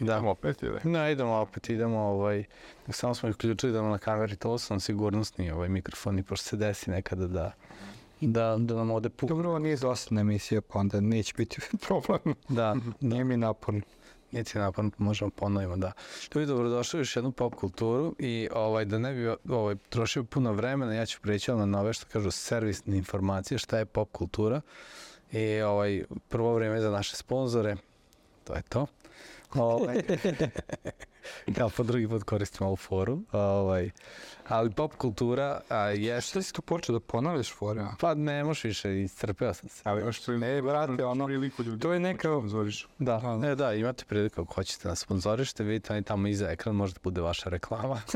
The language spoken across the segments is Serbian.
Da. Idemo opet ili? No, idemo opet, idemo, ovaj, samo smo uključili da na kameri, to sam sigurnosni ovaj mikrofon i pošto se desi nekada da, da, da nam ode puk. Dobro, ovo nije dosadna emisija, pa onda neće biti problem. Da, Nije mi naporno. nije ti naporno, pa možemo ponovimo, da. Ljudi, dobrodošli u još jednu pop kulturu i ovaj, da ne bi ovaj, trošio puno vremena, ja ću preći na nove što kažu servisne informacije, šta je pop kultura. I ovaj, prvo vreme za naše sponzore, to je to. Ovaj, kao po drugi put koristimo ovu foru. Ovaj, ali pop kultura a, je Šta si tu počeo da ponavljaš fore? a? Pa ne možeš više, iscrpeo sam se. Ali, priliku, ne, brate, ono, priliku ljudi. to je neka, Zoriš. Da, Da, da. da, e, da, imate priliku ako hoćete nas sponzorište, vidite oni tamo iza ekran, možda bude vaša reklama.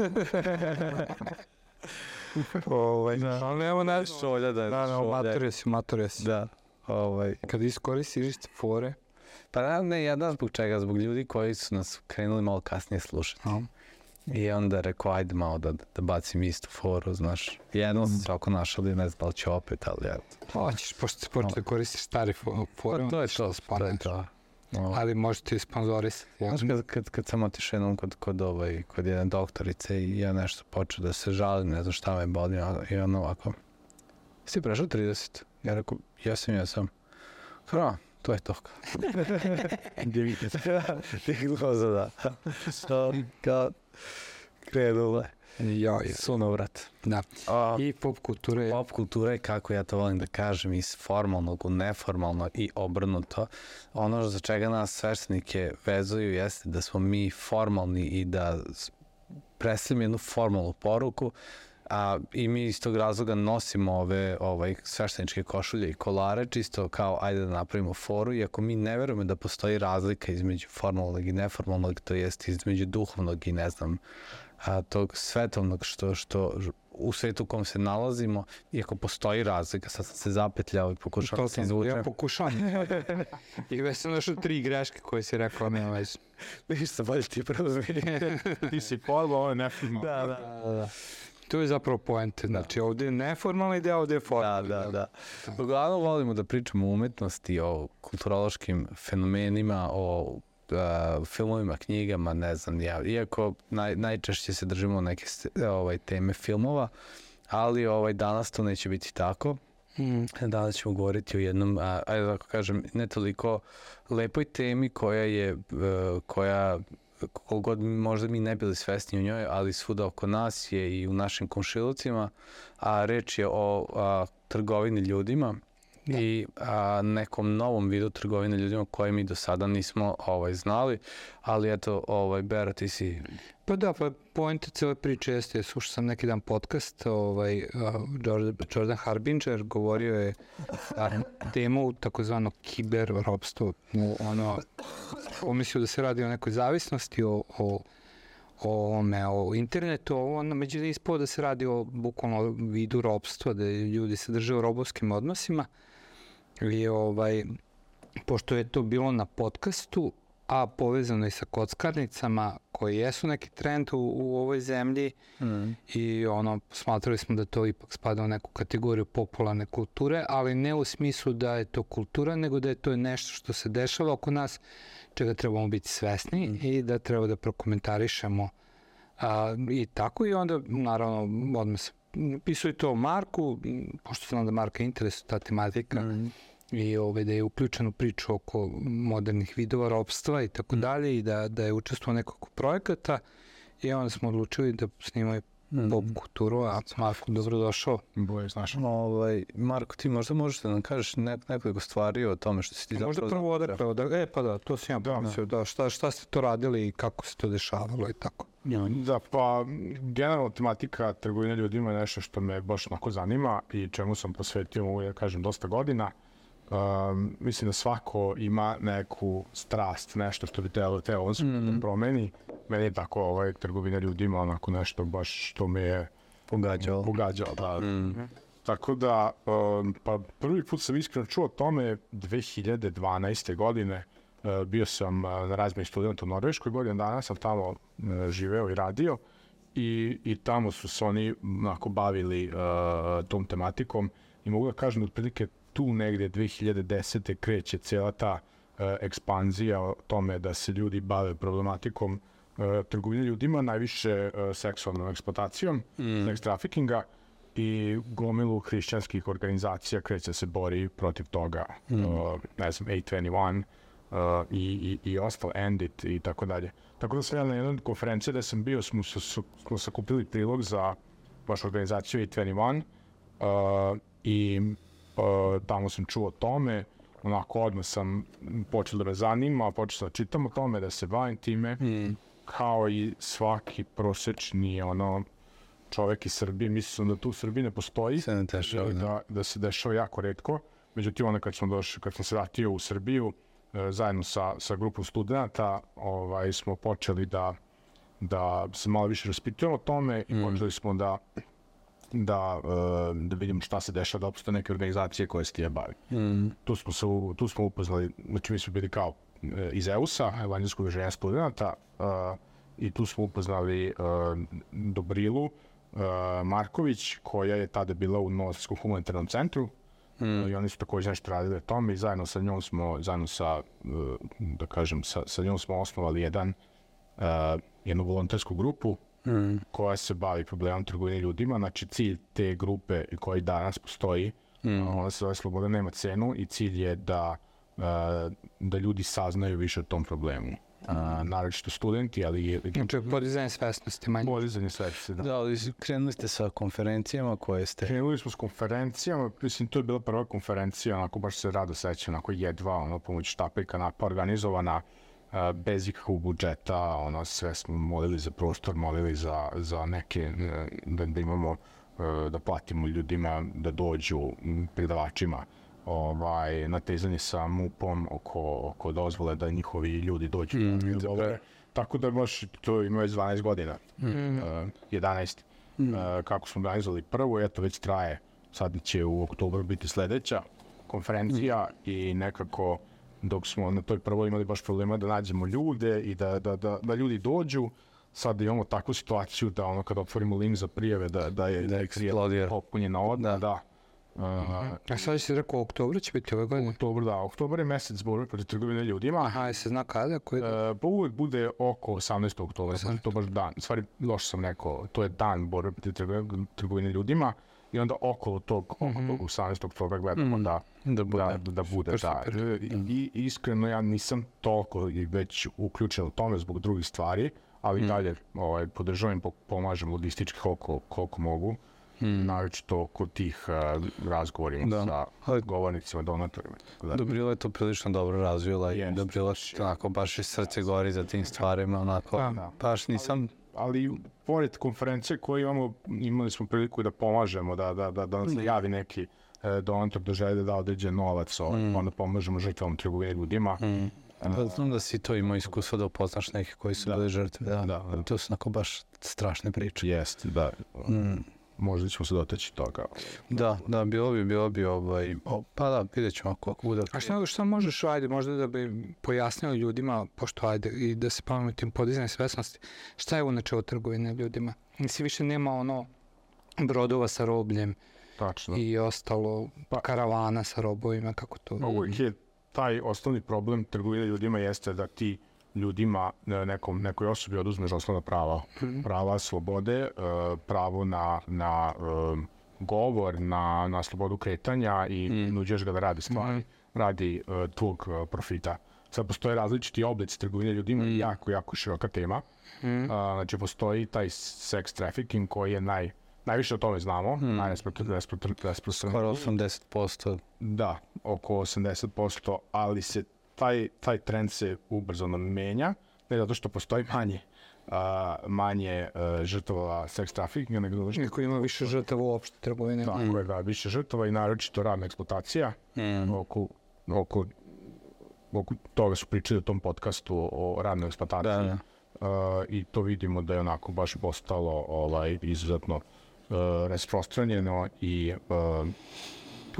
ovaj, ali evo ne, Šolja da je. da, da, šolja. matorio si, matorio si. Da, ovaj. Kad iskoristiš iste fore, Pa ne, ne, ja da zbog čega, zbog ljudi koji su nas krenuli malo kasnije slušati. a, I onda rekao, ajde malo da, da bacim istu foru, znaš. Jednom sam se oko našali, ne znam da li će opet, ali ja. hoćeš, pošto si počeo da koristiš stari fo- fore, Pa to je onda to, da to je to. Ovaj. Ali možete i sponzorisati. Znaš, kad, kad, kad sam otišao jednom kod, kod, ovaj, kod jedne doktorice i ja nešto počeo da se žalim, ne znam šta me boli, i ono ovako, si prešao 30? Ja rekao, jesam, jesam. Kao, "A, to je to. Digloza, da. To, kao, krenule. Ja, ja. Sunovrat. Da. A, I pop kultura je pop kultura je, kako ja to volim da kažem, iz formalnog u neformalno i obrnuto. Ono za čega nas sveštenike vezuju jeste da smo mi formalni i da predstavimo jednu formalnu poruku, a i mi iz tog razloga nosimo ove ovaj, svešteničke košulje i kolare, čisto kao ajde da napravimo foru, iako mi ne verujemo da postoji razlika između formalnog i neformalnog, to jest između duhovnog i ne znam, a, tog svetovnog što, što u svetu u kom se nalazimo, iako postoji razlika, sad sam se zapetljao i pokušao da se sam, izvučem. ja pokušavam. I već sam našao tri greške koje si rekao, nema veze. Viš se bolje ti preuzmi. Ti si forma, ovo je neformalno. da, da. Da, da. To je zapravo poente. Znači, ovde je neformalni deo, ovde je Da, formalni. da, da. Uglavnom volimo da pričamo o umetnosti, o kulturološkim fenomenima, o uh, filmovima, knjigama, ne znam, ja, iako naj, najčešće se držimo neke ovaj, teme filmova, ali ovaj danas to neće biti tako. Mm. Danas ćemo govoriti o jednom, a, ajde da kažem, ne toliko lepoj temi koja je, e, koja koliko god možda mi ne bili svesni o njoj, ali svuda oko nas je i u našim komšilucima, a reč je o a, trgovini ljudima i a, nekom novom vidu trgovine ljudima koje mi do sada nismo ovaj znali, ali eto, ovaj, Bera, ti si Pa da, pa poenta cele priče jeste, slušao sam neki dan podcast, ovaj, uh, Jordan, Jordan Harbinger govorio je na temu takozvano kiber robstvo. Ono, umislio da se radi o nekoj zavisnosti, o, o o ovome, o internetu, ovo ono, međutim ispao da se radi o bukvalno vidu robstva, da ljudi se drže u robovskim odnosima i ovaj, pošto je to bilo na podcastu, a povezano i sa kockarnicama koje jesu neki trend u, u ovoj zemlji mm. i ono, smatrali smo da to ipak spada u neku kategoriju popularne kulture, ali ne u smislu da je to kultura, nego da je to nešto što se dešava oko nas, čega trebamo biti svesni Mm. i da treba da prokomentarišemo a, i tako i onda naravno odmah se pisao i to Marku, pošto znam da Marka interesuje ta tematika, Mm. I ovaj, da je uključen u priču oko modernih vidova ropstva i tako Mm. dalje i da, da je učestvovao nekoliko projekata i onda smo odlučili da snimaju Mm. pop kulturu, a Marko, dobrodošao. Boje, znaš. Ovaj, Marko, ti možda možeš da nam kažeš ne, nekoliko stvari o tome što si ti Možda zapravo... prvo odakle, odakle, e pa da, to sam ja Da, pomislio, da, šta, šta ste to radili i kako se to dešavalo i tako. Da, pa generalno tematika trgovine ljudima je nešto što me baš onako zanima i čemu sam posvetio, mogu da kažem, dosta godina. Um, mislim da svako ima neku strast, nešto što bi trebalo te on mm. da promeni. Meni je tako ovaj, trgovina ljudima onako nešto baš što me je Pogađao. pogađao. Da. Mm. Tako da, um, pa prvi put sam iskreno čuo o tome 2012. godine. Uh, bio sam uh, na razmeni studenta u Norveškoj godinu dana, sam tamo uh, živeo i radio i, i tamo su se oni onako bavili uh, tom tematikom i mogu da kažem da otprilike tu negde 2010. kreće cijela ta e, ekspanzija o tome da se ljudi bave problematikom e, trgovine ljudima, najviše e, seksualnom eksploatacijom, mm. sex traffickinga i gomilu hrišćanskih organizacija kreće se bori protiv toga. Mm. Uh, ne znam, A21 uh, i, i, i ostalo, Endit i tako dalje. Tako da sam ja na jednoj konferenciji gde sam bio, smo, su, smo sakupili prilog za baš organizaciju A21 uh, i uh, tamo sam čuo o tome, onako odmah sam počeo da me zanima, počeo sam da čitam o tome, da se bavim time, mm. kao i svaki prosečni ono, čovek iz Srbije, mislim da tu u Srbiji ne postoji, Se ne dešava, da. da, da se dešava jako redko. Međutim, onda kad, smo došli, kad sam se vratio u Srbiju, e, zajedno sa, sa grupom studenta, ovaj, smo počeli da, da se malo više raspitujemo o tome i počeli smo da da, e, da vidimo šta se dešava, da opšte neke organizacije koje se tije bavi. Mm. Tu smo, se, tu smo upoznali, znači mi smo bili kao e, iz EUS-a, Evanđelskog udruženja studenta, e, i tu smo upoznali Dobrilu Marković, koja je tada bila u Novosadskom humanitarnom centru, Mm. I oni su takođe nešto radili o tome i zajedno sa njom smo, zajedno sa, da kažem, sa, sa njom smo osnovali jedan, uh, jednu volontersku grupu Mm. koja se bavi problemom trgovine ljudima. Znači, cilj te grupe koji danas postoji, mm. ona se zove Sloboda nema cenu i cilj je da, uh, da ljudi saznaju više o tom problemu. Uh, naročito studenti, ali Znači, podizanje svesnosti manje. podizanje svesti. Da. Da, ali krenuli ste sa konferencijama koje ste... Krenuli smo s konferencijama, mislim, to je bila prva konferencija, onako baš se rado sećam, onako jedva, ono, pomoć štapa i kanapa organizovana, uh, bez ikakvog budžeta, ono, sve smo molili za prostor, molili za, za neke, uh, da, da imamo, uh, da platimo ljudima da dođu, predavačima, ovaj, natezanje sa MUP-om oko, oko dozvole da njihovi ljudi dođu. Mm, dobro. Tako da baš to ima već 12 godina, mm. uh, 11. Mm. Uh, kako smo organizovali prvo, eto već traje, sad će u oktobru biti sledeća konferencija mm. i nekako dok smo na toj prvoj imali baš problema da nađemo ljude i da, da, da, da ljudi dođu, sad imamo takvu situaciju da ono kad otvorimo link za prijeve da, da je Da eksplodira. popunjena odmah, da. Da. Uh, A sad si rekao, u oktobru će biti ove godine? oktobar, da, oktobar je mesec borbe protiv trgovine ljudima. Aha, je se zna kada? Koji... E, pa uvek bude oko 18. oktobra, znači to baš dan. Stvari, loše sam rekao, to je dan borbe protiv trgovine, ljudima i onda okolo tog, oko tog 18. oktobra gledamo da, Da bude. da, da, da bude, da. I, I iskreno ja nisam toliko i već uključen u tome zbog drugih stvari, ali dalje ovaj, podržavam i po- pomažem logistički koliko, koliko mogu. Mm. naročito kod tih uh, razgovorima Da. sa Ali- govornicima, donatorima. Da. Dobrila je to prilično dobro razvila i Jest. Dobrila onako baš i srce gori za tim stvarima, onako, Da. baš nisam, ali pored konferencije koje imamo, imali smo priliku da pomažemo, da, da, da, da nam se javi neki e, donator da želi da da određen novac, ovaj, mm. onda pomažemo žrtvom trgovine ljudima. Mm. pa znam da si to imao iskustvo da upoznaš neke koji su bili žrtve, da. Da, da. To su onako baš strašne priče. Jeste, da. Mm. Možda ćemo se dotaći toga. Da, da, bilo bi, bilo bi ovaj, o, pa da, vidjet ćemo ako, ako bude. A šta, šta možeš, ajde, možda da bi pojasnio ljudima, pošto ajde, i da se bavimo tim podizanjem svesnosti, šta je u načelu trgovine ljudima? Mislim, više nema ono brodova sa robljem Tačno. i ostalo karavana sa robovima, kako to... Uvijek je taj osnovni problem trgovine ljudima jeste da ti ljudima, e, nekom, nekoj osobi oduzmeš osnovna prava. Prava slobode, e, pravo na, na e, govor, na, na slobodu kretanja i nuđeš ga da radi stvari, radi e, tvog profita. Sad postoje različiti oblici trgovine ljudima, jako, jako široka tema. A, znači, postoji taj sex trafficking koji je naj, najviše o tome znamo, mm. najrasprostranjeniji. Skoro 80%. Da, oko 80%, ali se taj, taj trend se ubrzano menja, ne zato što postoji manje a, manje uh, žrtava sex traffickinga, nego zato što Niko ima više žrtava uopšte trgovine. tako je, da, više žrtava i naročito radna eksploatacija. Mm. Oko, oko, oko toga su pričali u tom podcastu o, o radnoj eksploataciji. Da, da. Uh, I to vidimo da je onako baš postalo ovaj, izuzetno uh, rasprostranjeno i uh,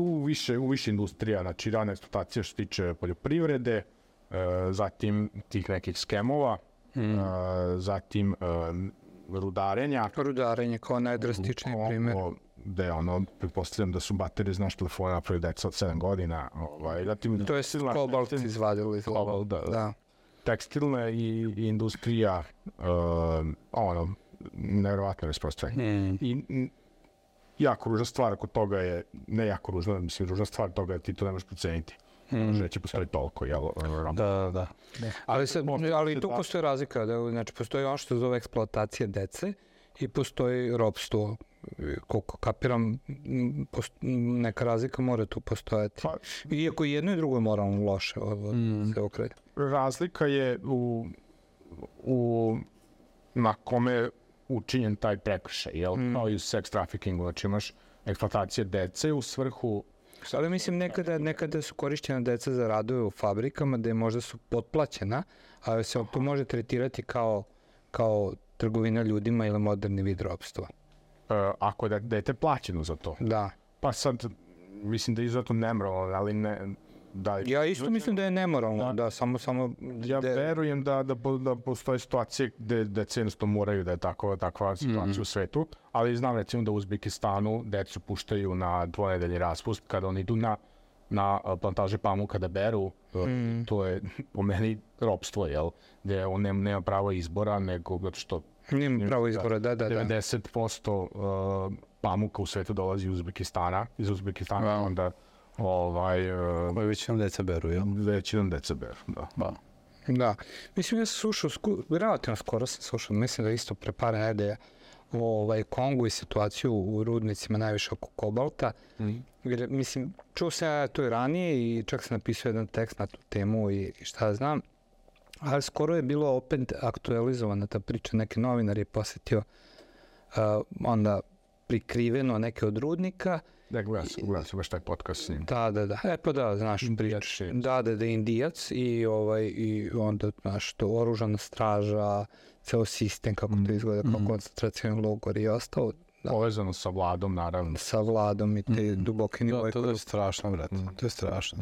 tu više, u više industrija, znači radna eksploatacija što se tiče poljoprivrede, uh, zatim tih nekih skemova, mm. uh, zatim uh, rudarenja, Rudarenje kao najdrastičniji o, gde ono, pretpostavljam da su baterije iz naših telefona napravili deca od 7 godina. Ovaj, zatim, To je kobalt izvadili iz. Kobalt, da, da. tekstilna i, i industrija, uh, ono, nevjerovatno rasprostranjena. Mm. I jako ružna stvar kod toga je, ne jako ružna, mislim, ružna stvar toga je ti to ne možeš proceniti. Mm. Že će postoji toliko, jel? Da, da, da. Ali, sad, Postoji ali tu da. postoji razlika, da, znači postoji ono što se zove eksploatacija dece i postoji ropstvo. Koliko kapiram, post, neka razlika mora tu postojati. Pa, Iako i jedno i drugo je moralno loše, ovo Mm. se okreće. razlika je u, u na kome učinjen taj prekršaj, jel? Mm. Kao i u sex traffickingu, znači imaš eksploatacije dece u svrhu Ali mislim nekada, nekada su korišćena deca za radove u fabrikama gde možda su potplaćena, ali se to može tretirati kao, kao trgovina ljudima ili moderni vid ropstva. uh, ako je da- dete plaćeno za to. Da. Pa sad, mislim da je izuzetno nemoralno, ali ne, da, Ja isto mislim da je nemoralno, da, Da. samo, samo... Ja de- verujem da, da, da postoje situacije gde deca jednostavno moraju da je takva, takva situacija u svetu, ali znam recimo da u Uzbekistanu decu puštaju na dvonedeljni raspust kada oni idu na, na plantaže pamuka da beru, mm. to je po meni ropstvo, jel? Gde on nema, nema pravo izbora, nego zato što Nije pravo izbora, da, da, da. 90% uh, pamuka u svetu dolazi iz Uzbekistana, iz Uzbekistana, Wow. onda ovaj, uh, Koji većinom deca beru, jel? većinom deca beru, da. Ba. Da. Mislim, ja sam slušao, sku, relativno skoro sam slušao, mislim da isto pre par nedelja, o ovaj, Kongu i situaciju u rudnicima najviše oko kobalta. Mm. Jer, mislim, čuo sam ja to i ranije i čak sam napisao jedan tekst na tu temu i, i šta znam. Ali skoro je bilo opet aktualizovana ta priča. Neki novinar je posetio uh, onda prikriveno neke od rudnika Da, gledam sam, gledam sam baš taj podcast s njim. Da, da, da. E pa da, znaš, Indijac prič. je. Da, da, da, indijac i, ovaj, i onda, znaš, to oružana straža, ceo sistem, kako to izgleda, kao koncentracijani logor i ostalo, da. Povezano sa vladom, naravno. sa vladom i te duboke Da, nivoje. to, to je strašno, brate. To je strašno.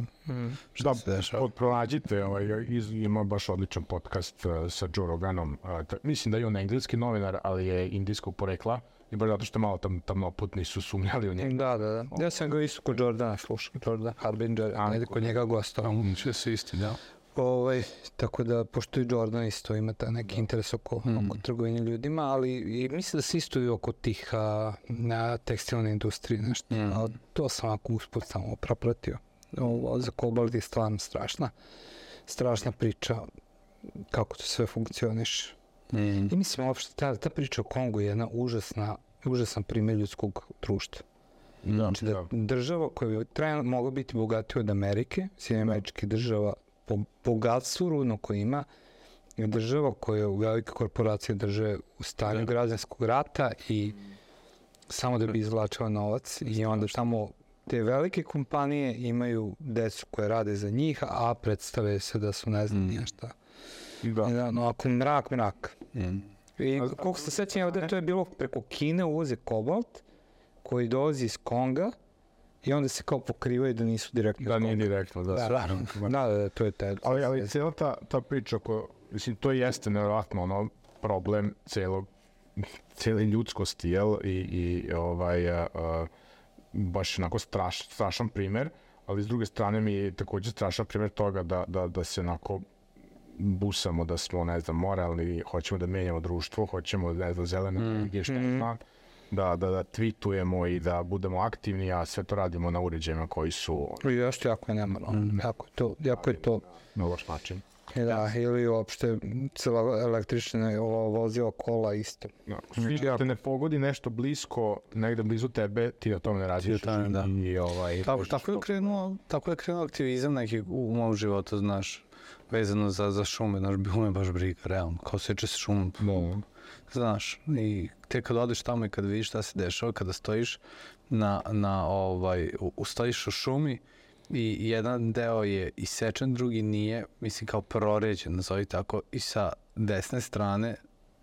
Šta Da, se dešava? pronađite, ovaj, iz, ima baš odličan podcast uh, sa Joe Roganom. Uh, mislim da je on engleski novinar, ali je indijskog porekla. I baš zato što malo tam, tamnoputni su sumnjali u njega. Da, da, da. Ja sam ga isto kod Jordana slušao, Jordan Harbinger, A, negde kod njega gostao. Će se isti, da. Ovaj, tako da, pošto i Jordan isto ima ta neki interes oko, Mm. oko trgovine ljudima, ali i mislim da se isto i oko tih a, na tekstilne industrije, nešto. Mm. A, to sam ako usput samo propratio. Ovo, za kobalt je stvarno strašna, strašna priča kako to sve funkcioniše. Mm. I mislim, uopšte, ta, ta priča o Kongu je jedna užasna, užasan primjer ljudskog društva. Da. Znači da država koja je trajno mogla biti bogatija od Amerike, Sjedinjenih američkih država, po bogatstvu rudno koje ima, je država koja u velike korporacije drže u stanju Da. građanskog rata i samo da bi izvlačila novac i onda tamo te velike kompanije imaju decu koje rade za njih, a predstave se da su ne znam Mm. mm. šta. Da. I Da, no, ako mrak, mrak. Mm. I koliko se sećam, ovde to je bilo preko Kine uvoze kobalt koji dolazi iz Konga i onda se kao pokrivaju da nisu direktno Da, nije direktno, da. Da, da, da, da, to je taj. Ali, ali cijela ta, ta priča, oko, mislim, to jeste nevjerojatno ono problem celog, cijele ljudskosti, jel? I, i ovaj, a, a, baš onako straš, strašan primer, ali s druge strane mi je takođe strašan primer toga da, da, da se onako busamo da smo, ne znam, moralni, hoćemo da menjamo društvo, hoćemo, ne znam, zelene energije, Mm. zna, da, da, da tweetujemo i da budemo aktivni, a sve to radimo na uređajima koji su I još jako je nemoralno. Jako je to, jako je to. na loš način. I Da, ili uopšte cela električna vozila kola isto. No, svi te ne pogodi nešto blisko, negde blizu tebe, ti o tome ne razmišljaš. tome, da. I, ovaj, Tako, tako je krenuo, tako je krenuo aktivizam neki u mom životu, znaš, vezano za, za šume, znaš, bilo me baš briga, realno, kao seče se šum, no, znaš, i te kad odeš tamo i kad vidiš šta se dešava, kada stojiš na, na ovaj, u, u- stojiš u šumi i jedan deo je isečen, drugi nije, mislim kao proređen, nazovi tako, i sa desne strane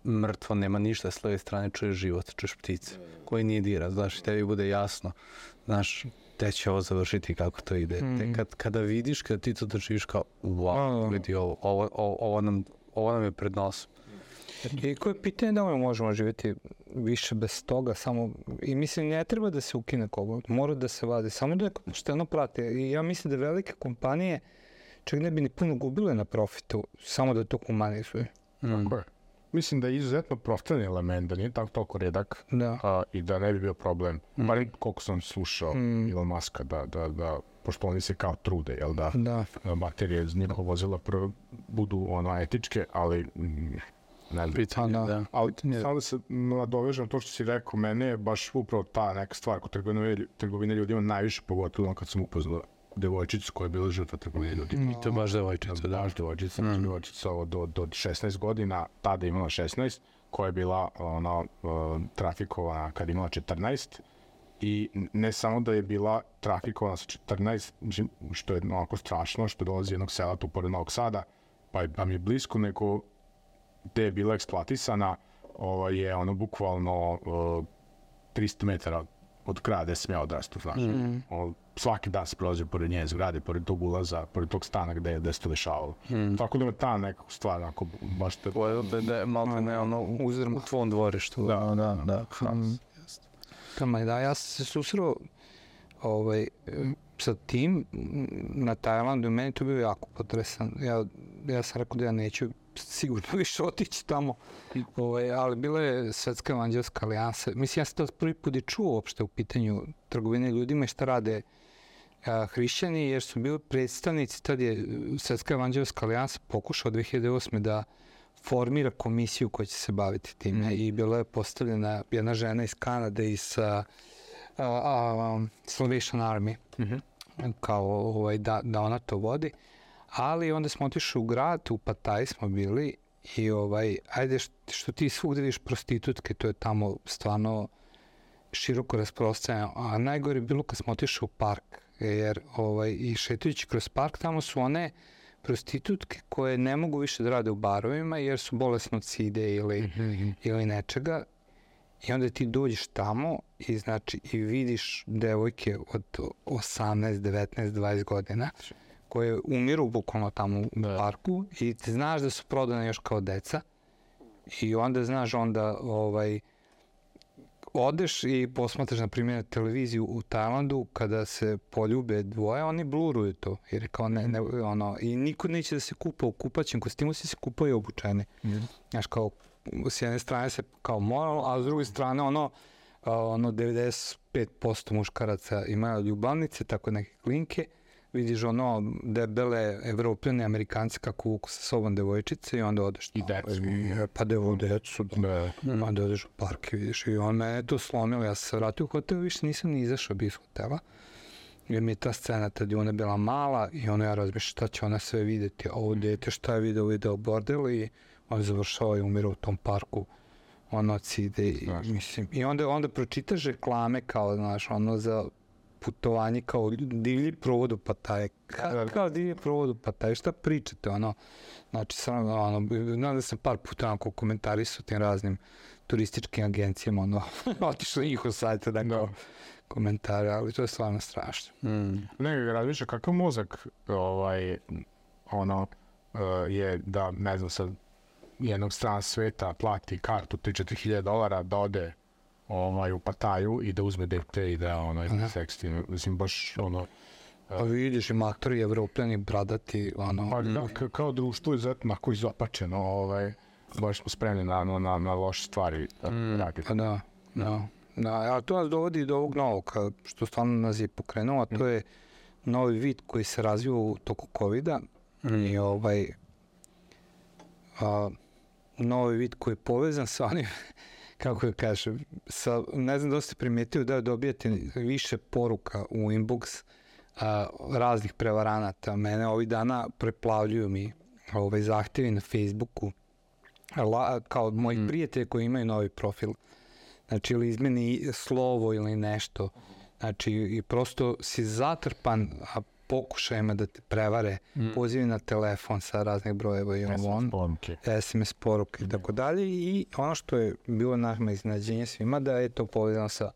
mrtvo, nema ništa, s leve strane čuješ život, čuješ ptice, koji nije dira, znaš, i tebi bude jasno, znaš, gde će ovo završiti kako to ide. Mm. Te kad, kada vidiš, kada ti to doživiš kao, wow, vidi ovo, ovo, ovo, ovo, nam, ovo nam je pred nosom. I koje je pitanje da li možemo živjeti više bez toga, samo, i mislim, ne treba da se ukine koga, mora da se vadi, samo da je pošteno prate. I ja mislim da velike kompanije čak ne bi ni puno gubile na profitu, samo da to humanizuju. Mm. Tako je. Mislim da je izuzetno profitni element, da nije tako toliko redak Da. a, i da ne bi bio problem. Mm. Bar koliko sam slušao mm. Elon Muska, da, da, da, pošto oni se kao trude, jel da, Da. da baterije iz njihova vozila prvo budu ono etičke, ali mm, ne znam. Pitanje, Pa da. da. Ali Pitanje- samo da se nadovežem na to što si rekao, mene je baš upravo ta neka stvar kod trgovine, trgovine ljudima najviše pogotovo kad sam upoznao devojčicu koja je bila žrtva trgovine ljudima. I to baš devojčica, Da, da. baš devojčica, mm. devojčica od, od, od 16 godina, tada je imala 16, koja je bila ona, uh, trafikovana kad je imala 14 i ne samo da je bila trafikovana sa 14, mislim, što je onako strašno, što dolazi jednog sela tu pored Novog Sada, pa je, pa mi je blisko, nego gde je bila eksploatisana, ovaj, je ono bukvalno uh, 300 metara od kraja gde sam ja odrastao, znaš. Mm. O, svaki dan se prolazio pored nje zgrade, pored tog ulaza, pored tog stana gde, gde se to dešavalo. Mm. Tako da me ta neka stvar, ako baš te... Ovo je da, da je malo ne ono u, u tvom dvorištu. Da, da, da. Mm. Tamo, da, ja sam se susreo ovaj, sa tim na Tajlandu i meni to bio jako potresan. Ja, ja sam rekao da ja neću sigurno više otići tamo, ovaj, ali bila je Svetska evanđelska alijansa. Mislim, ja sam to prvi put i čuo uopšte u pitanju trgovine ljudima i šta rade a, hrišćani, jer su bili predstavnici, tad je Svetska evanđelska alijansa pokušao 2008. da formira komisiju koja će se baviti time i bila je postavljena jedna žena iz Kanade iz a, a, a, Salvation Army. Kao ovaj, da, da ona to vodi. Ali onda smo otišli u grad u Pataj smo bili i ovaj ajde što, što ti svugde vidiš prostitutke to je tamo stvarno široko rasprostranjeno. A najgore je bilo kad smo otišli u park jer ovaj i šetajući kroz park tamo su one prostitutke koje ne mogu više da rade u barovima jer su bolesne od side ili, ili nečega i onda ti dođeš tamo i znači i vidiš devojke od 18, 19, 20 godina koje umiru bukvalno tamo u Da. parku i ti znaš da su prodane još kao deca i onda znaš onda ovaj odeš i posmatraš na primjer televiziju u Tajlandu kada se poljube dvoje, oni bluruju to jer je kao ne, ne, ono, i niko neće da se kupa u kupaćem kostimu, svi se kupaju obučeni. Znaš, kao s jedne strane se kao moralo, a s druge strane ono, ono 95% muškaraca imaju ljubavnice, tako neke klinke, vidiš ono debele evropljane amerikanci kako vuku sa sobom devojčice i onda odeš I decu. I, pa devo decu, da. Da. Onda odeš u park i vidiš i on me je to slomilo, ja sam se vratio u hotel, više nisam ni izašao bi iz hotela. Jer mi je ta scena tad je ona bila mala i ono ja razmišljam šta će ona sve videti, a ovo dete šta je video, video bordel i on završava i umira u tom parku ono od side i, Znaš. mislim, i onda, onda pročitaš reklame kao, znaš, ono za putovanje kao divlji provod u Pataje. Ka, Da, da. kao divlji provod u Pataje, šta pričate, ono, znači, sam, ono, znam da sam par puta onako komentarisao tim raznim turističkim agencijama, ono, otišao na njihov sajt da kao komentare, ali to je stvarno strašno. Mm. Ne, razmišlja kakav mozak ovaj, ono, uh, je da, ne znam, sa jednog strana sveta plati kartu 3-4 hiljade dolara da ode ovaj, u Pataju i da uzme dete i da ono, Aha. seksti. Mislim, baš ono, Pa vidiš i maktori, evropljani, bradati, ono, pa, da, ka- kao društvo je zato onako izopačeno, ovaj, baš smo spremni na, na, na, loše stvari da mm. raditi. Pa da, da. da a to nas dovodi do ovog novog, što stvarno nas je pokrenuo, a to je novi vid koji se razvio u toku COVID-a i ovaj a, novi vid koji je povezan sa onim kako da kažem, sa, ne znam da ste primetili da dobijate više poruka u inbox a, raznih prevaranata. Mene ovih dana preplavljuju mi ovaj, zahtjevi na Facebooku la, kao od mojih mm. prijatelja koji imaju novi profil. Znači, ili izmeni slovo ili nešto. Znači, i prosto si zatrpan a, pokušajima da te prevare, mm. pozivi na telefon sa raznih brojeva i on. Pomke. SMS poruke i tako dalje i ono što je bilo nama iznenađenje svima da je to povezano sa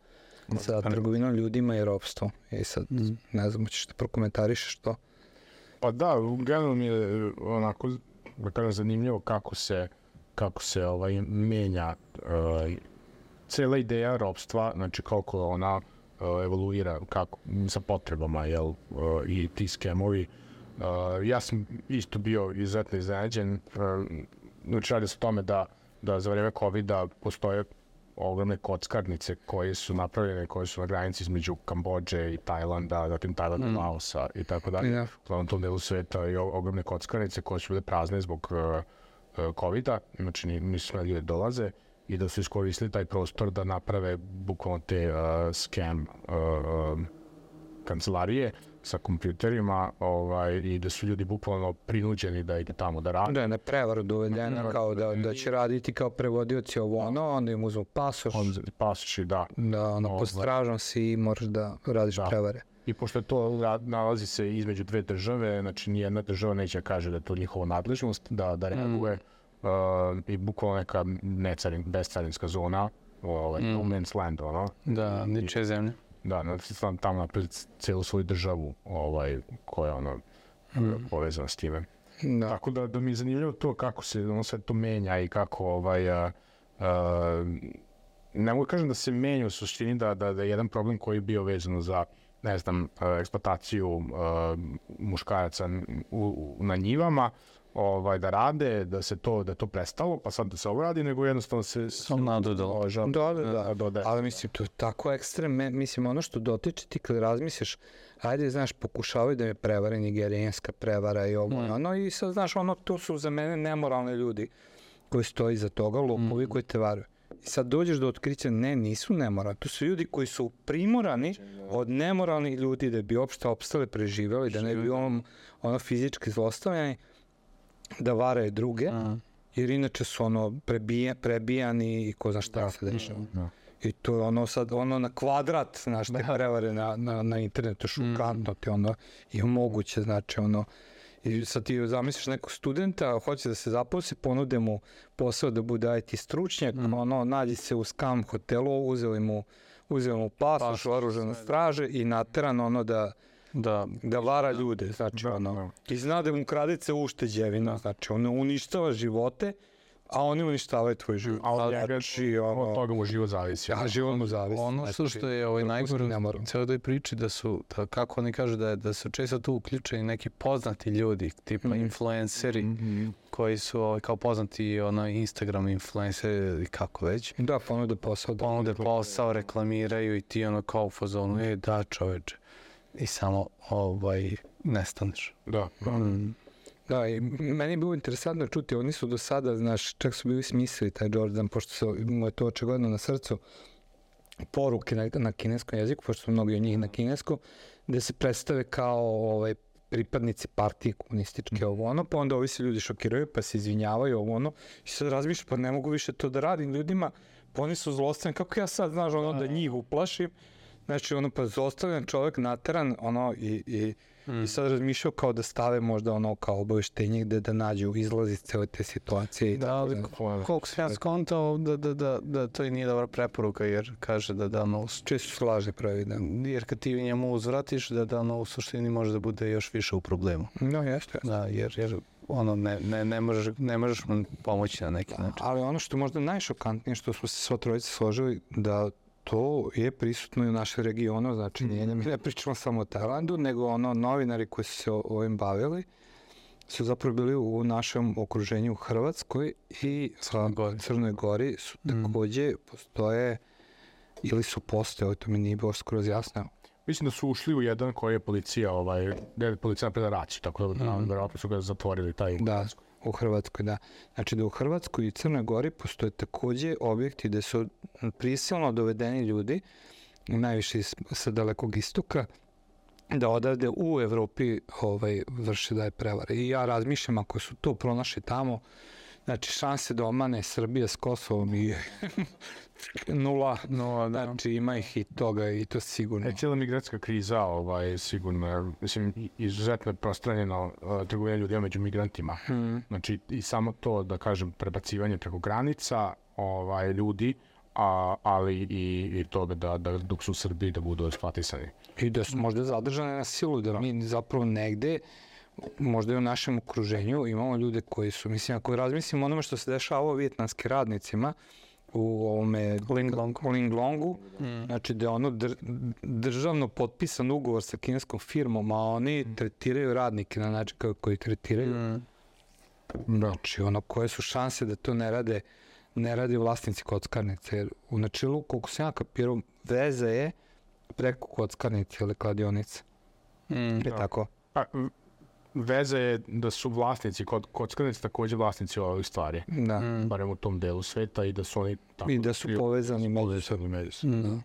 sa trgovinom ljudima i ropstvom. I sad, mm. ne znam, ćeš da prokomentarišeš to? Pa da, generalno mi je e, onako, da kažem, zanimljivo kako se, kako se ovaj, menja uh, cela ideja ropstva, znači kako ona uh, evoluira kako, sa potrebama, jel, uh, i ti skemovi. Uh, ja sam isto bio izuzetno iznenađen. Uh, znači, radi se o tome da, da za vreme COVID-a postoje ogromne kockarnice koje su napravljene, koje su na granici između Kambođe i Tajlanda, zatim Tajlanda, mm. Laosa i tako dalje. Da. Uglavnom tom delu sveta i ogromne kockarnice koje su bile prazne zbog uh, uh, COVID-a, znači ni- nisu smeli ljudi da dolaze i da su iskoristili taj prostor da naprave bukvalno te uh, scam uh, um, kancelarije sa kompjuterima ovaj, i da su ljudi bukvalno prinuđeni da idu tamo da rade. Da je na prevaru dovedena Prevaru kao da, da će raditi kao prevodioci ovo ono, onda im uzmu pasoš, On pasoši, da. da ono, Ovaj. pod stražom si i moraš da radiš Da. prevare. I pošto je to nalazi se između dve države, znači nijedna država neće da kaže da je to njihova nadležnost, da, da reaguje uh, i bukvalno neka necarin, bescarinska zona, ovaj, no man's land, ono. Da, ničije zemlje. Da, znači sam tamo napravili celu svoju državu ovaj, koja je ono povezana s time. Da. Tako da, da mi je zanimljivo to kako se ono sve to menja i kako ovaj, a, a, ne mogu da kažem da se menja u suštini da, da, da je jedan problem koji je bio vezano za ne znam, eksploataciju a, muškaraca u, u, na njivama, ovaj, da rade, da se to, da to prestalo, pa sad da se ovo radi, nego jednostavno se Samo nadodalo. Da, da, da. dodaje. Ali mislim, to je tako ekstrem, me- mislim, ono što dotiče ti kad razmisliš, ajde, znaš, pokušavaju da me prevare nigerijanska prevara i ovo, mm. ono, i sad, znaš, ono, to su za mene nemoralni ljudi koji stoji iza toga, lopovi koji te varaju. I sad dođeš do otkrića, ne, nisu nemoralni, to su ljudi koji su primorani od nemoralnih ljudi da bi opšte opstale preživeli, da ne bi ono, ono fizički zlostavljani, da varaju druge, A, jer inače su ono prebija, prebijani i ko zna šta se dešava. Da. I to je ono sad, ono na kvadrat, znaš, te prevare na, na, na internetu, šokantno ti ono, i moguće, znači ono, i sad ti zamisliš nekog studenta, hoće da se zaposli, ponude mu posao da bude IT stručnjak, ono, nađi se u skam hotelu, uzeli mu, uzeli mu pasoš, Pasoš, oružane straže i nateran ono da, da, da vara ljude, znači Da, ono, i zna da mu kradice ušteđevina, znači ono uništava živote, a oni uništavaju tvoj život. A od njega, znači, od ono, toga mu život zavisi. a život mu zavisi. ono što, znači, što je ovaj najgore u celoj toj priči da su, da, kako oni kažu da, je, da su često tu uključeni neki poznati ljudi, tipa Mhm. influenceri, koji su ovaj, kao poznati ono, Instagram influenceri ili kako već. Da, ponude posao. Da. Ponude posao, reklamiraju i ti ono kao u fazonu, e da čoveče. I samo ovaj, nestaneš. Da, da. Mm. Da, i meni je bilo interesantno čuti, oni su do sada, znaš, čak su bili smislili taj Jordan, pošto su, mu je to očigledno na srcu, poruke na, na kineskom jeziku, pošto su mnogi od njih na kineskom, gde se predstave kao ovaj, pripadnici partije komunističke ovo ono, pa onda ovi se ljudi šokiraju, pa se izvinjavaju ovo ono, i sad razmišljam, pa ne mogu više to da radim ljudima, pa oni su zlostavljeni, kako ja sad, znaš, ono, da njih uplašim, znači, ono, pa zlostavljan čovek nateran, ono, i, i I sad razmišljao kao da stave možda ono kao obaveštenje gde da nađu izlaz iz cele te situacije. i Da, ali. Hvala. koliko sam ja skontao da, da, da, da to i nije dobra preporuka jer kaže da da ono, Često su lažni pravi, da. jer kad ti njemu uzvratiš da da ono u suštini može da bude još više u problemu. No, jeste. Da, jer, jer ono ne, ne, ne, možeš, ne možeš mu pomoći na neki način. Ali ono što možda najšokantnije što smo se sva trojica složili da to je prisutno i u našoj regionu, znači nije, mi ne pričamo samo o Tajlandu, nego ono novinari koji su se ovim bavili su zapravo bili u našem okruženju u Hrvatskoj i Crnoj Gori. Crnoj Gori su takođe postoje ili su postojali, to mi nije bilo skroz jasno, Mislim da su ušli u jedan koji je policija, ovaj, gde je policija napravila raciju, tako da mm. verovatno su ga zatvorili taj Da, u Hrvatskoj, da. Znači da u Hrvatskoj i Crnoj Gori postoje takođe objekti gde su prisilno dovedeni ljudi, najviše sa dalekog istoka, da odavde u Evropi ovaj, vrše daje prevare. I ja razmišljam ako su to pronašli tamo, znači šanse da omane Srbija s Kosovom i nula. No, da. Znači ima ih i toga i to sigurno. E, cijela migratska kriza, ovaj, sigurno, mislim, izuzetno je prostranjena uh, trgovina ljudima među migrantima. Hmm. Znači, i samo to, da kažem, prebacivanje preko granica ovaj, ljudi, a, ali i, i to da, da dok su u Srbiji da budu eksploatisani. I da su možda zadržane na silu, da mi zapravo negde, možda i u našem okruženju, imamo ljude koji su, mislim, ako razmislimo onome što se dešava o vjetnanskim radnicima, u ovome Ling Long. u Linglongu, Mm. znači da je ono dr, državno potpisan ugovor sa kineskom firmom, a oni tretiraju radnike na način kako ih tretiraju. Mm. Znači, ono, koje su šanse da to ne rade, ne rade vlasnici kockarnice, jer u načelu, koliko sam ja kapirao, veza je preko kockarnice ili kladionice. Mm. Je tako? A, v- veza je da su vlasnici kod kockarnice takođe vlasnici ovih stvari. Da. Mm. Barem u tom delu sveta i da su oni tako... I da su povezani međusobno. povezani međusobno. Mm.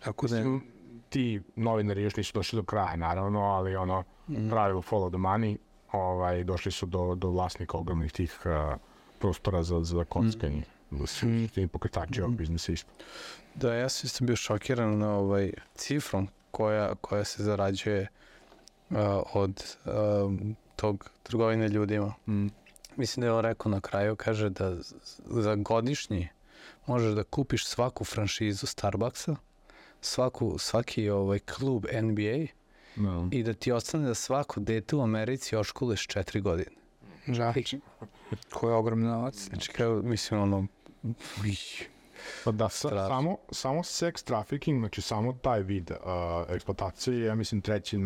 Tako da, Mislim, ti novinari još nisu došli do kraja, naravno, ali ono, Mm. pravilo follow the money, ovaj, došli su do, do vlasnika ogromnih tih uh, prostora za, za kockanje. Da su Mm. pokretači ovog biznisa isto. Da, ja sam isto bio šokiran na ovaj cifrom koja, koja se zarađuje uh, od tog trgovine ljudima. Mm. Mislim da je on rekao na kraju, kaže da za godišnji možeš da kupiš svaku franšizu Starbucksa, svaku, svaki ovaj klub NBA No. i da ti ostane da svako dete u Americi oškoleš četiri godine. ža, koji je ogromni novac. Znači, kao, mislim, ono, Pa da, sa, samo, samo sex trafficking, znači samo taj vid uh, eksploatacije, je, ja mislim, treći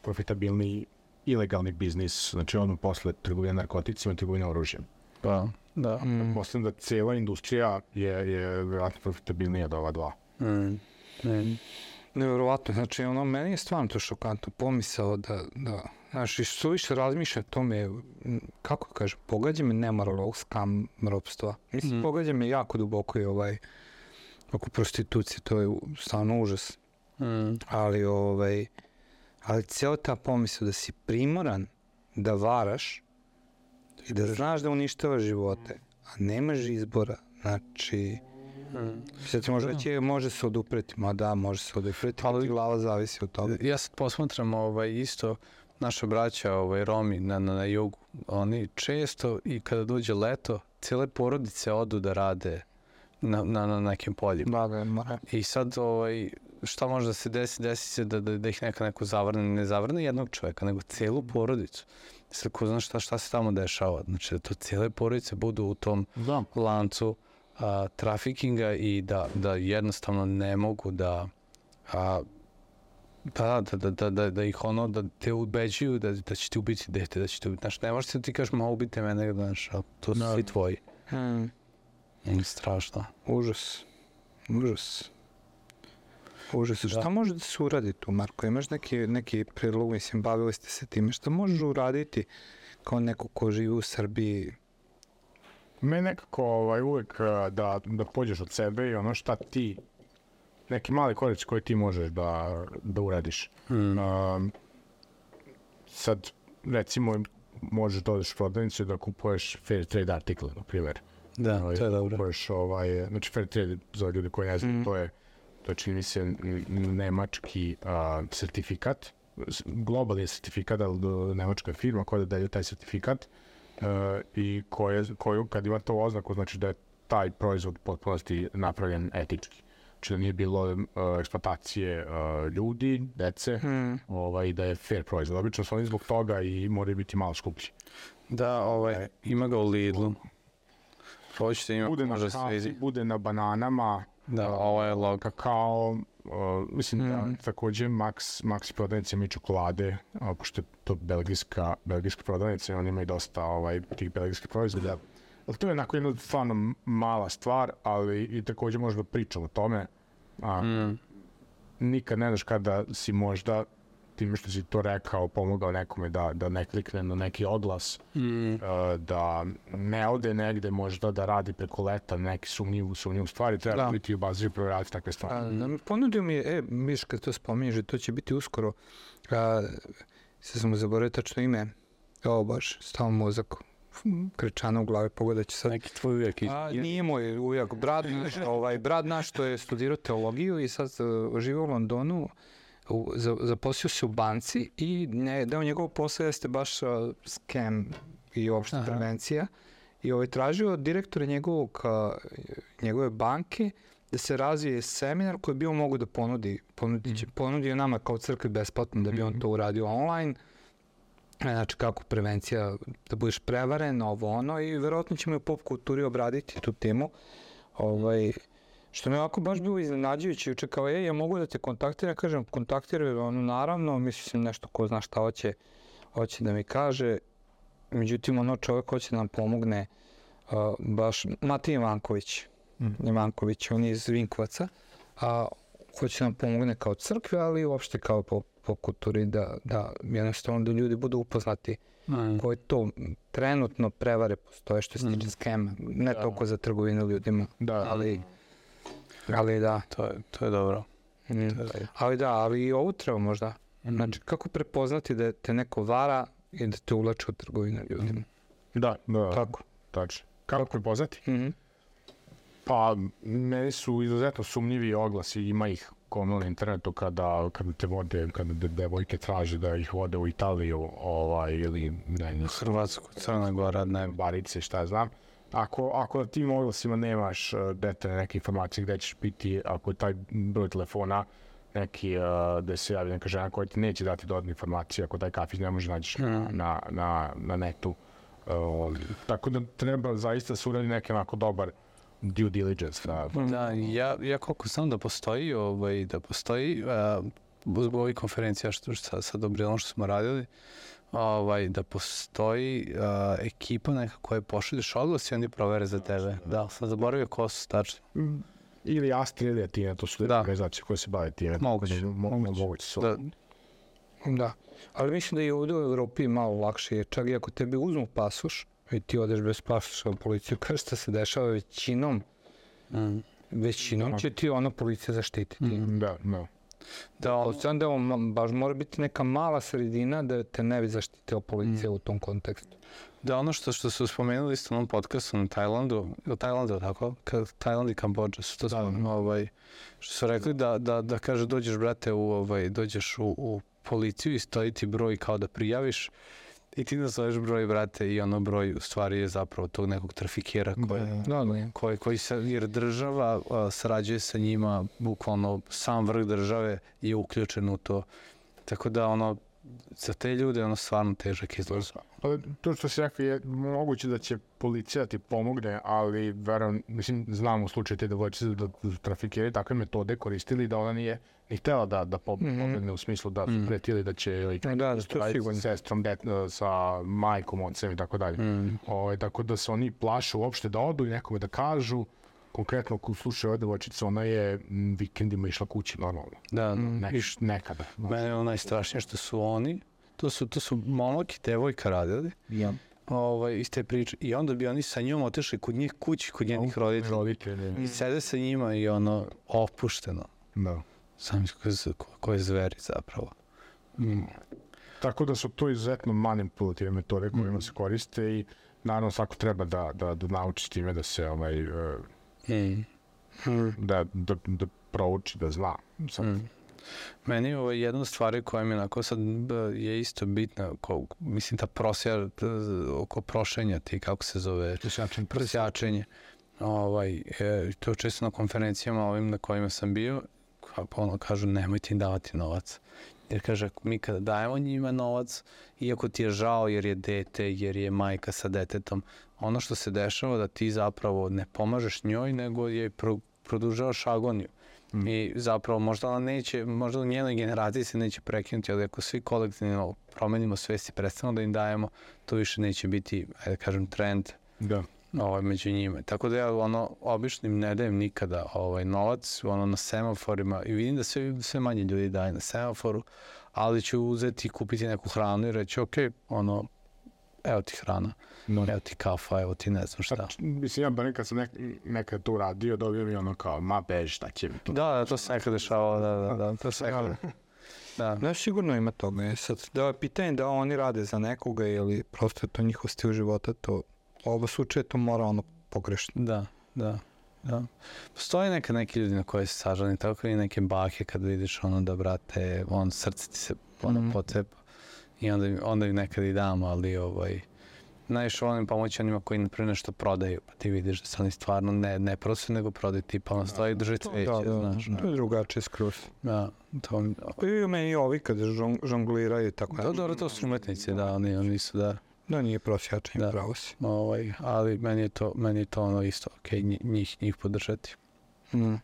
najprofitabilniji ilegalni biznis, znači ono posle trgovine narkoticima i trgovine oružjem. pa, da. Mm. Mislim da cijela industrija je, je vjerojatno profitabilnija od ova dva. Mm. Mm. Nevjerovatno, znači ono, meni je stvarno to šokantno pomisao da, da znaš, i što više razmišljam o tome, kako da kažem, pogađa me nemoral ovog skam ropstva. Mislim, Mhm. pogađa me jako duboko i ovaj, oko prostitucije, to je stvarno užas. Mm. Ali, ovaj, ali ceo ta pomisao da si primoran da varaš i da znaš da uništavaš živote, a nemaš izbora, znači, Mm. sad ti može reći, "E, može se odupreti, ma da, može se odupreti, ali Ali- glava zavisi od toga. Ja sad posmatram ovaj, isto naša braća ovaj, Romi na, na, na jugu. Oni često i kada dođe leto, cijele porodice odu da rade na, na, na nekim poljima. Da, da, mora. I sad ovaj, šta može da se desi? Desi se da, da, da ih neka neko zavrne, ne zavrne jednog čoveka, nego celu porodicu. Sad ko zna šta, šta se tamo dešava. Znači da to cijele porodice budu u tom Da. lancu a, trafikinga i da, da jednostavno ne mogu da a, da, da, da, da, da, da ih ono, da te ubeđuju da, da će ti ubiti dete, da će te ubiti, znaš, ne možeš da ti kažeš, ma ubite mene, znaš, ali to su Da. svi tvoji. Hmm, Mm, strašno. užas. Užas. Užas. Da. Šta može da se uradi tu, Marko? Imaš neki, neki predlog, mislim, bavili ste se time. Šta možeš uraditi kao neko ko živi u Srbiji? Me nekako ovaj, uvek uh, da, da pođeš od sebe i ono šta ti, neki mali korac koji ti možeš da, da uradiš. Mm. Um, sad, recimo, možeš da odeš u prodavnicu i da kupuješ fair trade artikle, na primjer. Da, Ovaj, to je dobro. Kupuješ, ovaj, znači fair trade, za ljude koji ne znaju, Mhm. to je, to je čini se nemački uh, sertifikat, globalni sertifikat, ali nemačka firma koja daje taj sertifikat uh, i koje, koju kad ima to oznaku, znači da je taj proizvod potpunosti napravljen etički. Znači da nije bilo uh, eksploatacije uh, ljudi, dece, Hmm. ovaj, da je fair proizvod. Obično su oni zbog toga i moraju biti malo skuplji. Da, ovaj, ima ga u Lidlu. Hoćete ima, Bude na može se kafi, bude na bananama, Da, ovo je log. kakao, uh, mislim Mhm. da takođe Max, Maxi prodavnice imaju čokolade, a, pošto je to belgijska, belgijska prodavnica i oni imaju dosta ovaj, tih belgijskih proizvoda. Ali to je onako jedna stvarno mala stvar, ali i takođe možda pričam o tome. A, Mm. Nikad ne znaš kada si možda time što si to rekao, pomogao nekome da, da ne klikne na neki oglas, Mm. uh, da ne ode negde možda da radi preko leta neki sumnjivu, sumnjivu stvari, treba Da. biti u bazi i provjerati takve stvari. A, da ponudio mi je, e, viš kad to spominješ, da to će biti uskoro, a, sad sam mu zaboravio tačno ime, o baš, stao mozak, krečana u glavi, pogledat će sad. Neki tvoj uvijek. A, nije moj ujak, brat naš, ovaj, brat naš što je studirao teologiju i sad uh, žive u Londonu, u, za, zaposlio se u banci i ne, deo njegovog posla jeste baš uh, scam i uopšte Aha. prevencija. I ovaj, tražio od direktora njegovog, uh, njegove banke da se razvije seminar koji bi on mogu da ponudi, ponudi će, ponudio nama kao crkvi besplatno da bi on to uradio online. E, Znači kako prevencija, da budeš prevaren, ovo ono i verovatno ćemo i u pop kulturi obraditi tu temu. Ovaj, što mi je ovako baš bilo iznenađujuće, juče kao, ej, ja mogu da te kontaktiram, kažem, kontaktiraj, ono, naravno, mislim nešto ko zna šta hoće, hoće da mi kaže, međutim, ono čovjek hoće da nam pomogne, uh, baš, Matija Ivanković, Mm. Ivanković, on je iz Vinkovaca, a hoće da nam pomogne kao crkve, ali uopšte kao po, po kulturi da, da jednostavno da ljudi budu upoznati Mm. koje to trenutno prevare postoje što se tiče skema, ne Da. toliko za trgovinu ljudima, Da, ali, ali da. To je, to je dobro. Mm. To je. Ali da, ali i ovo treba možda. Znači, kako prepoznati da te neko vara i da te ulače u trgovinu ljudima? da, da, Kako? tačno. Kako prepoznati? Mhm. Pa, meni su izuzetno sumnjivi oglasi, ima ih gomilu na internetu kada, kada te vode, kada de, devojke traže da ih vode u Italiju, ovaj, ili ne, ne, Hrvatsku, Crna Gora, ne. barice, šta ja znam. Ako, ako na tim oglasima nemaš uh, detaljne neke informacije gde ćeš biti, ako je taj broj telefona neki uh, gde se javi neka žena koja ti neće dati dodatne informacije, ako taj kafić ne može naći na, na, na, na netu. Uh, tako da treba zaista se uradi neki onako dobar due diligence. Da, Da, ja, ja koliko znam da postoji, ovaj, da postoji, uh, zbog ovih konferencija što, što sa, sa što smo radili, ovaj, da postoji uh, ekipa neka koja pošalješ oglas i oni provere za tebe. Da, sam zaboravio ko su tačno. ili Astra ili Atina, to su Da. da. organizacije koje se bave time. Moguće, Mo, mo, moguće. moguće su. Da, Da. Ali mislim da je ovdje u Evropi malo lakše, jer čak i ako tebi uzmu pasoš i ti odeš bez pasoša u policiju, kaže šta se dešava većinom, mm. većinom će ti ono policija zaštititi. Mm. Da, da. Da on, Osjećam da on baš mora biti neka mala sredina da te ne bi zaštitila policija u tom kontekstu. da ono što, što su spomenuli isto u onom podcastu na Tajlandu, u Tajlandu, tako? Ka, Tajland i Kambođa su to da, ovaj, što su rekli da, da, da kaže dođeš brate u ovaj, dođeš u, u policiju i stoji ti broj kao da prijaviš i ti nazoveš broj brate i ono broj u stvari je zapravo tog nekog trafikera koji, Da, da. koji, koji se, jer država a, sarađuje sa njima, bukvalno sam vrh države je uključen u to. Tako da ono, za te ljude je ono stvarno težak izlaz. Pa, to što si rekao je moguće da će policija ti pomogne, ali verujem, mislim, znam u slučaju te devojčice da, da trafikeri takve metode koristili da ona nije ni htela da, da po, Mhm. pobegne u smislu da su Mhm. pretili da će ili Da, da, je raditi sigurno. sestrom, det, sa majkom, ocem i tako dalje. Mm. Ovaj, tako da se oni plaše uopšte da odu i nekome da kažu, konkretno u slučaju ove devojčice, ona je m, vikendima išla kući normalno. Da, Ne, viš, nekada. No. Mene je najstrašnije što su oni, to su, to su momak i devojka radili, Ja. Ovaj, iz te priče. I onda bi oni sa njom otišli kod njih kući, kod njenih roditelja. Roditelji. I sede sa njima i ono, opušteno. Da. Sam koje, koje zveri zapravo. Mm. Tako da su to izuzetno manipulativne metode kojima se koriste i naravno svako treba da, da, da nauči time da se ovaj, e, Mm. da, da, da prouči, da zna. Sad, Mm. Meni je ovo jedna od stvari koja mi onako sad je isto bitna, ko, mislim ta prosja oko prošenja ti, kako se zove, Prosjačen prosjačenje. Ovaj, e, to često na konferencijama ovim na kojima sam bio, ka, ono kažu nemojte im davati novac. Jer kaže, mi kada dajemo njima novac, iako ti je žao jer je dete, jer je majka sa detetom, ono što se dešava da ti zapravo ne pomažeš njoj, nego je pro, produžavaš agoniju. Mm. I zapravo možda ona neće, možda u njenoj generaciji se neće prekinuti, ali ako svi kolektivno promenimo svest i prestanemo da im dajemo, to više neće biti, ajde da kažem, trend Da. ovaj, među njima. Tako da ja ono, obično im ne dajem nikada ovaj, novac ono, na semaforima i vidim da sve, sve manje ljudi daje na semaforu, ali ću uzeti i kupiti neku hranu i reći, ok, ono, evo ti hrana, No. evo ti kafa, evo ti ne znam šta. Da. Mislim, ja bar kad sam nek, nekad to uradio, dobio mi ono kao, ma bež, šta će mi to? Da, da, to se nekad dešavalo, da, da, da, to se nekad. Da. Da, sigurno ima toga. E sad, da je pitanje da oni rade za nekoga ili prosto je to njihov stil života, to oba slučaje to mora ono pogrešno. Da, da. Da. Postoje neka neki ljudi na koje se sažali, tako i neke bake kad vidiš ono da brate, on srce ti se ono Mhm. pocepa i onda, im- onda im nekad i dam, ali ovaj, najviše volim pomoći onima koji naprimjer nešto prodaju, pa ti vidiš da se oni stvarno ne, ne prodaju, nego prodaju tipa ono stoji drži cveće, da, da, znaš. to je drugačije skroz. Da, to, mi- Pa i meni i ovi kad žong, žongliraju i tako. da, dobro, to su umetnici, da, oni, oni su, da. Da, nije prosjačan, Da. da. pravo si. Ovaj, ali meni je to, meni je to ono isto, ok, njih, njih podržati. Mm.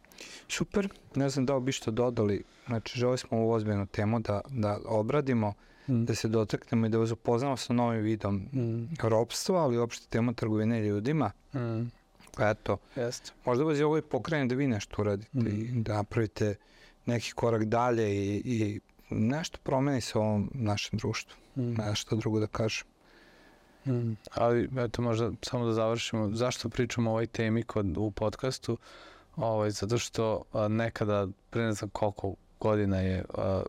Super, ne znam da li bi što dodali, znači želi smo ovu ozbiljnu temu da, da obradimo, Mm. da se dotaknemo i da vas upoznamo sa novim vidom Mm. ropstva, ali uopšte temu trgovine ljudima. Mm. Pa eto, Jeste. možda vas je ovo i pokrene da vi nešto uradite Mm. i da napravite neki korak dalje i, i nešto promeni se u ovom našem društvu. Mm. Ne znam šta drugo da kažem. Mm. Ali, eto, možda samo da završimo. Zašto pričamo o ovoj temi kod, u podcastu? Ovaj, zato što a, nekada, pre ne znam koliko godina je a,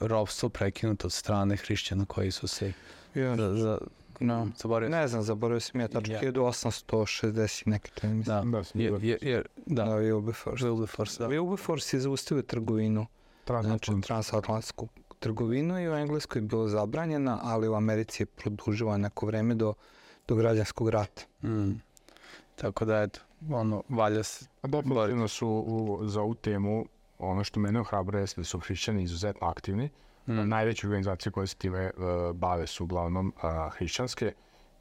robstvo prekinuto od strane hrišćana koji su se Ja. za, za, No. zaboravio. Ne znam, zaboravio sam ja tačno Ja. 1860 i neki čini mi se. Da, Da, jer, jer, jer, da, Da, Wilberforce. Wilberforce, da. Wilberforce je zaustavio trgovinu, znači transatlantsku. trgovinu i u Engleskoj je bilo zabranjena, ali u Americi je produžila neko vreme do, do građanskog rata. Mm. Tako da, eto, ono, valja se. A Definitivno su u, za ovu temu, ono što mene ohrabruje jeste da su hrišćani izuzetno aktivni. Mm. Najveće organizacije koje se time uh, bave su uglavnom uh, hrišćanske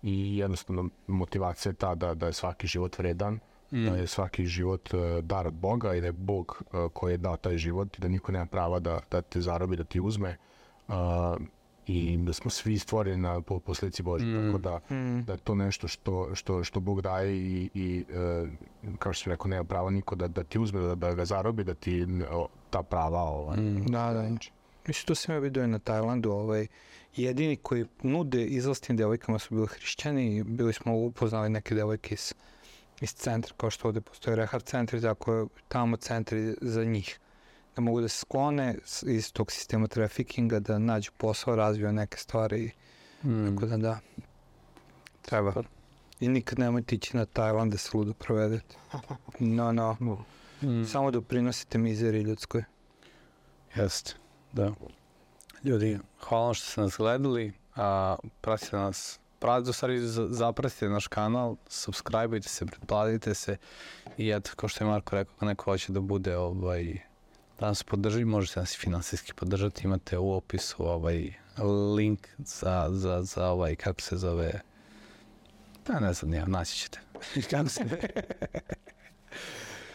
i jednostavno motivacija je ta da, da je svaki život vredan, Mm. da je svaki život uh, dar od Boga i da je Bog uh, koji je dao taj život i da niko nema prava da, da te zarobi, da ti uzme. Uh, I da smo svi stvoreni na po, posledici Božje, Mm. tako da Mm. da je to nešto što, što, što Bog daje i, i e, kao što sam rekao, nema prava niko da, da ti uzme, da, da ga zarobi, da ti o, ta prava ovaj. Mm. Da, da. Mislim, to sam ja vidio na Tajlandu. Ovaj, jedini koji nude izlastim devojkama su bili hrišćani. Bili smo upoznali neke devojke iz, iz centra, kao što ovde postoje rehab centri, tako je tamo centri za njih. Da mogu da se sklone iz tog sistema trafikinga, da nađu posao, razviju neke stvari. Mm. Tako da da, treba. Super. I nikad nemojte ići na Tajland da se ludo provedete. No, no. Mm. Samo doprinosite mizeri ljudskoj. Jeste, da. Ljudi, hvala vam što ste nas gledali, a, pratite nas, pratite, u stvari za- zapratite naš kanal, subscribeujte se, pretplatite se i eto, kao što je Marko rekao, ako neko hoće da bude ovaj, da nas podrži, možete nas finansijski podržati, imate u opisu ovaj link za, za, za ovaj, kako se zove, da ne znam, ja, naći ćete. kako se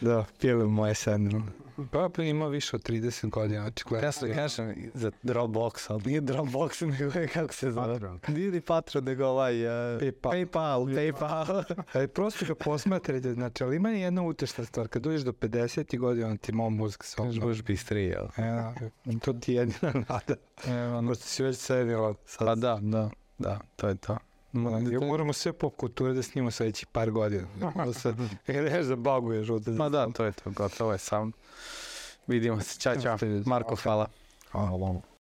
Da, pijeli moje sedmilo. Pa pa ima više od 30 godina, očigledno. Ja sam kažem za Dropbox, ali nije Dropbox, nego je kako se zove. Patreon. Nije ni Patreon, nego ovaj... Uh, PayPal. PayPal, PayPal. Ali prosto ga posmatrajte, znači, ali ima jedna utešna stvar, kad dođeš do 50 godina, on ti moj mozak se Kažeš, obnovi. budeš bistriji, jel? E, to ti je jedina nada. E, ono, Pošto si već sedila. Sad, pa da, da, da, to je to. Ja, moramo sve pop kulture da snimamo sledeći par godina. Da se ideš da baguješ ovde. Ma da, to je to, gotovo je sam. Vidimo se, čao, čao. Marko, hvala. Hvala vam.